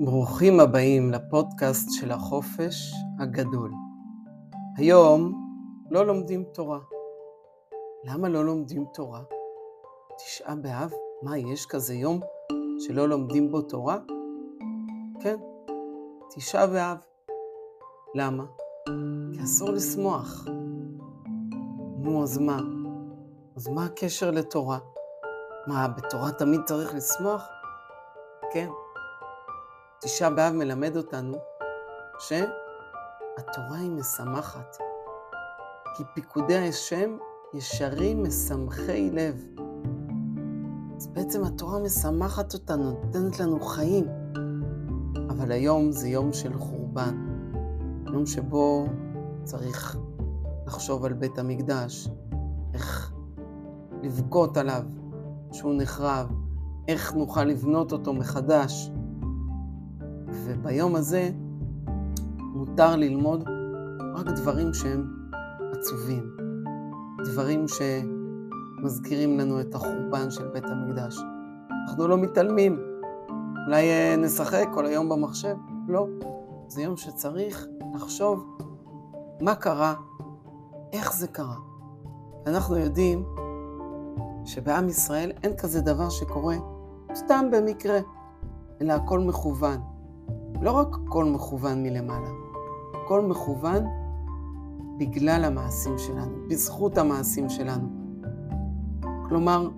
ברוכים הבאים לפודקאסט של החופש הגדול. היום לא לומדים תורה. למה לא לומדים תורה? תשעה באב? מה, יש כזה יום שלא לומדים בו תורה? כן, תשעה באב. למה? כי אסור לשמוח. נו, אז מה? אז מה הקשר לתורה? מה, בתורה תמיד צריך לשמוח? כן. תשעה באב מלמד אותנו שהתורה היא משמחת. כי פיקודי השם ישרים משמחי לב. אז בעצם התורה משמחת אותנו, נותנת לנו חיים. אבל היום זה יום של חורבן. יום שבו צריך לחשוב על בית המקדש, איך לבכות עליו שהוא נחרב, איך נוכל לבנות אותו מחדש. וביום הזה מותר ללמוד רק דברים שהם עצובים, דברים שמזכירים לנו את החורבן של בית המקדש. אנחנו לא מתעלמים, אולי אה, נשחק כל היום במחשב? לא. זה יום שצריך לחשוב מה קרה, איך זה קרה. אנחנו יודעים שבעם ישראל אין כזה דבר שקורה סתם במקרה, אלא הכל מכוון. לא רק הכל מכוון מלמעלה, הכל מכוון בגלל המעשים שלנו, בזכות המעשים שלנו. כלומר,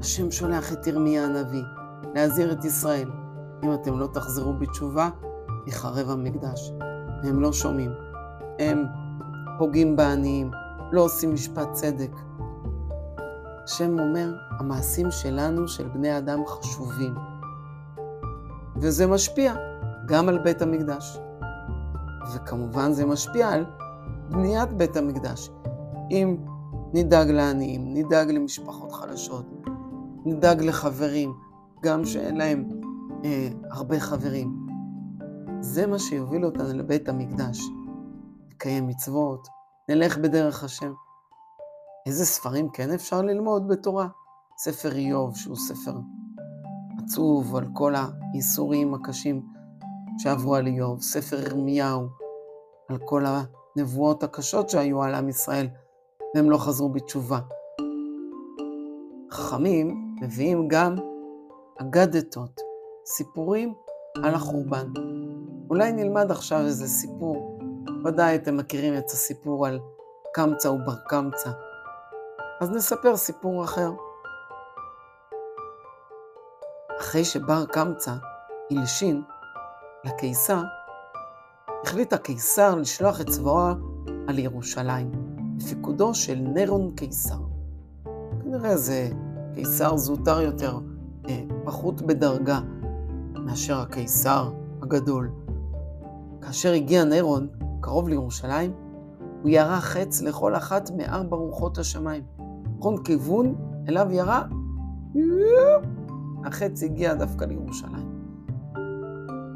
השם שולח את ירמיה הנביא להזהיר את ישראל, אם אתם לא תחזרו בתשובה, יחרב המקדש. והם לא שומעים. הם פוגעים בעניים, לא עושים משפט צדק. השם אומר, המעשים שלנו, של בני אדם, חשובים. וזה משפיע גם על בית המקדש. וכמובן זה משפיע על בניית בית המקדש. אם נדאג לעניים, נדאג למשפחות חלשות, נדאג לחברים, גם שאין להם אה, הרבה חברים. זה מה שיוביל אותנו לבית המקדש. נקיים מצוות, נלך בדרך השם. איזה ספרים כן אפשר ללמוד בתורה? ספר איוב, שהוא ספר עצוב על כל הייסורים הקשים שעברו על איוב, ספר ירמיהו, על כל הנבואות הקשות שהיו על עם ישראל, והם לא חזרו בתשובה. חכמים מביאים גם אגדתות, סיפורים על החורבן. אולי נלמד עכשיו איזה סיפור. ודאי אתם מכירים את הסיפור על קמצא ובר קמצא. אז נספר סיפור אחר. אחרי שבר קמצא הלשין לקיסר, החליט הקיסר לשלוח את צבאו על ירושלים, בפיקודו של נירון קיסר. כנראה זה קיסר זוטר יותר, אה, פחות בדרגה מאשר הקיסר הגדול. כאשר הגיע נירון קרוב לירושלים, הוא ירה חץ לכל אחת מארבע רוחות השמיים. כל כיוון אליו ירה, החץ הגיע דווקא לירושלים.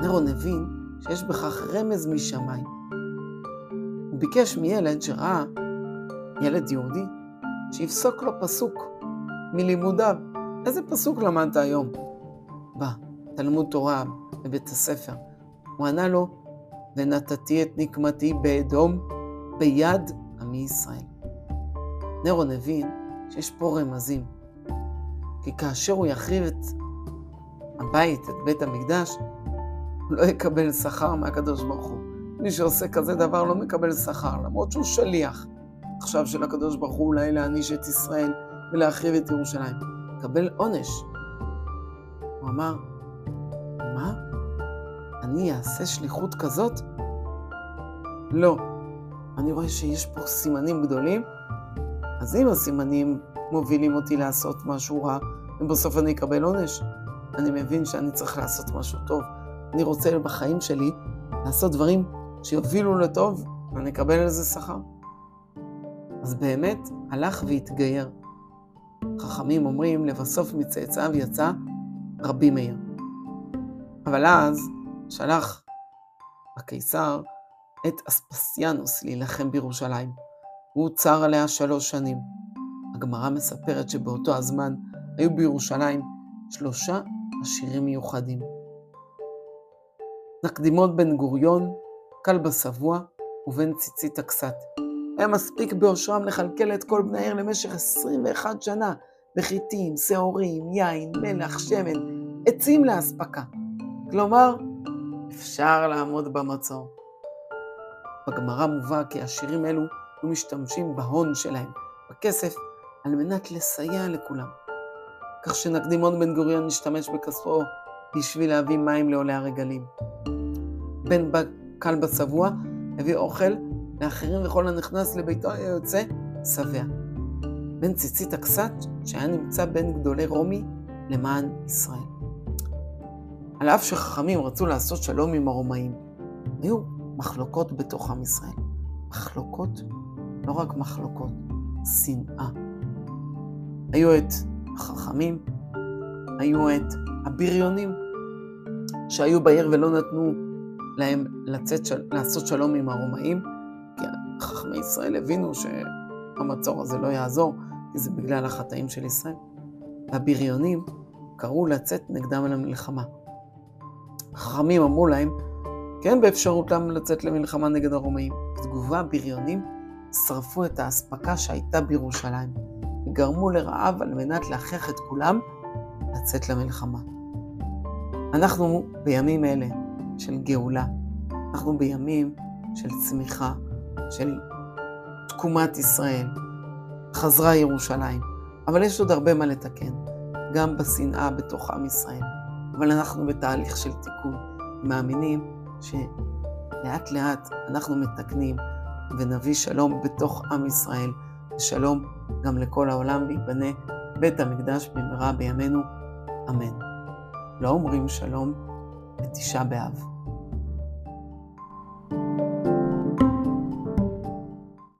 נירון הבין שיש בכך רמז משמיים. הוא ביקש מילד שראה, ילד יהודי, שיפסוק לו פסוק מלימודיו. איזה פסוק למדת היום? בתלמוד תורה, בבית הספר. הוא ענה לו, ונתתי את נקמתי באדום ביד עמי ישראל. נרון הבין שיש פה רמזים, כי כאשר הוא יחריב את הבית, את בית המקדש, הוא לא יקבל שכר מהקדוש ברוך הוא. מי שעושה כזה דבר לא מקבל שכר, למרות שהוא שליח עכשיו של הקדוש ברוך הוא אולי להעניש את ישראל ולהחריב את ירושלים. מקבל עונש. הוא אמר, מה? אני אעשה שליחות כזאת? לא. אני רואה שיש פה סימנים גדולים, אז אם הסימנים מובילים אותי לעשות משהו רע, ובסוף אני אקבל עונש, אני מבין שאני צריך לעשות משהו טוב. אני רוצה בחיים שלי לעשות דברים שיובילו לטוב, ואני אקבל על זה שכר. אז באמת הלך והתגייר. חכמים אומרים, לבסוף מצאצאיו יצא רבי מאיר. אבל אז שלח הקיסר את אספסיאנוס להילחם בירושלים. הוא צר עליה שלוש שנים. הגמרא מספרת שבאותו הזמן היו בירושלים שלושה עשירים מיוחדים. נקדימון בן גוריון, כלבא שבוע ובן ציצית הכסת. היה מספיק באושרם לכלכל את כל בני העיר למשך 21 שנה, בחיטים, שעורים, יין, מלח, שמן, עצים לאספקה. כלומר, אפשר לעמוד במצור. בגמרא מובא כי עשירים אלו היו משתמשים בהון שלהם, בכסף, על מנת לסייע לכולם. כך שנקדימון בן גוריון השתמש בכספו בשביל להביא מים לעולי הרגלים. בן כלבא שבוע הביא אוכל לאחרים וכל הנכנס לביתו היה יוצא שבע. בן ציצית הכסת, שהיה נמצא בין גדולי רומי למען ישראל. על אף שחכמים רצו לעשות שלום עם הרומאים, היו מחלוקות בתוך עם ישראל. מחלוקות, לא רק מחלוקות, שנאה. היו את החכמים, היו את הבריונים, שהיו בעיר ולא נתנו להם לצאת, של... לעשות שלום עם הרומאים, כי חכמי ישראל הבינו שהמצור הזה לא יעזור, כי זה בגלל החטאים של ישראל. והבריונים קראו לצאת נגדם למלחמה. החכמים אמרו להם, כן באפשרותם לצאת למלחמה נגד הרומאים. בתגובה הבריונים שרפו את האספקה שהייתה בירושלים, וגרמו לרעב על מנת להכריח את כולם לצאת למלחמה. אנחנו בימים אלה של גאולה, אנחנו בימים של צמיחה, של תקומת ישראל, חזרה ירושלים, אבל יש עוד הרבה מה לתקן, גם בשנאה בתוך עם ישראל. אבל אנחנו בתהליך של תיקון, מאמינים שלאט לאט אנחנו מתקנים ונביא שלום בתוך עם ישראל, ושלום גם לכל העולם, וייבנה בית המקדש במהרה בימינו, אמן. לא אומרים שלום בתשעה באב.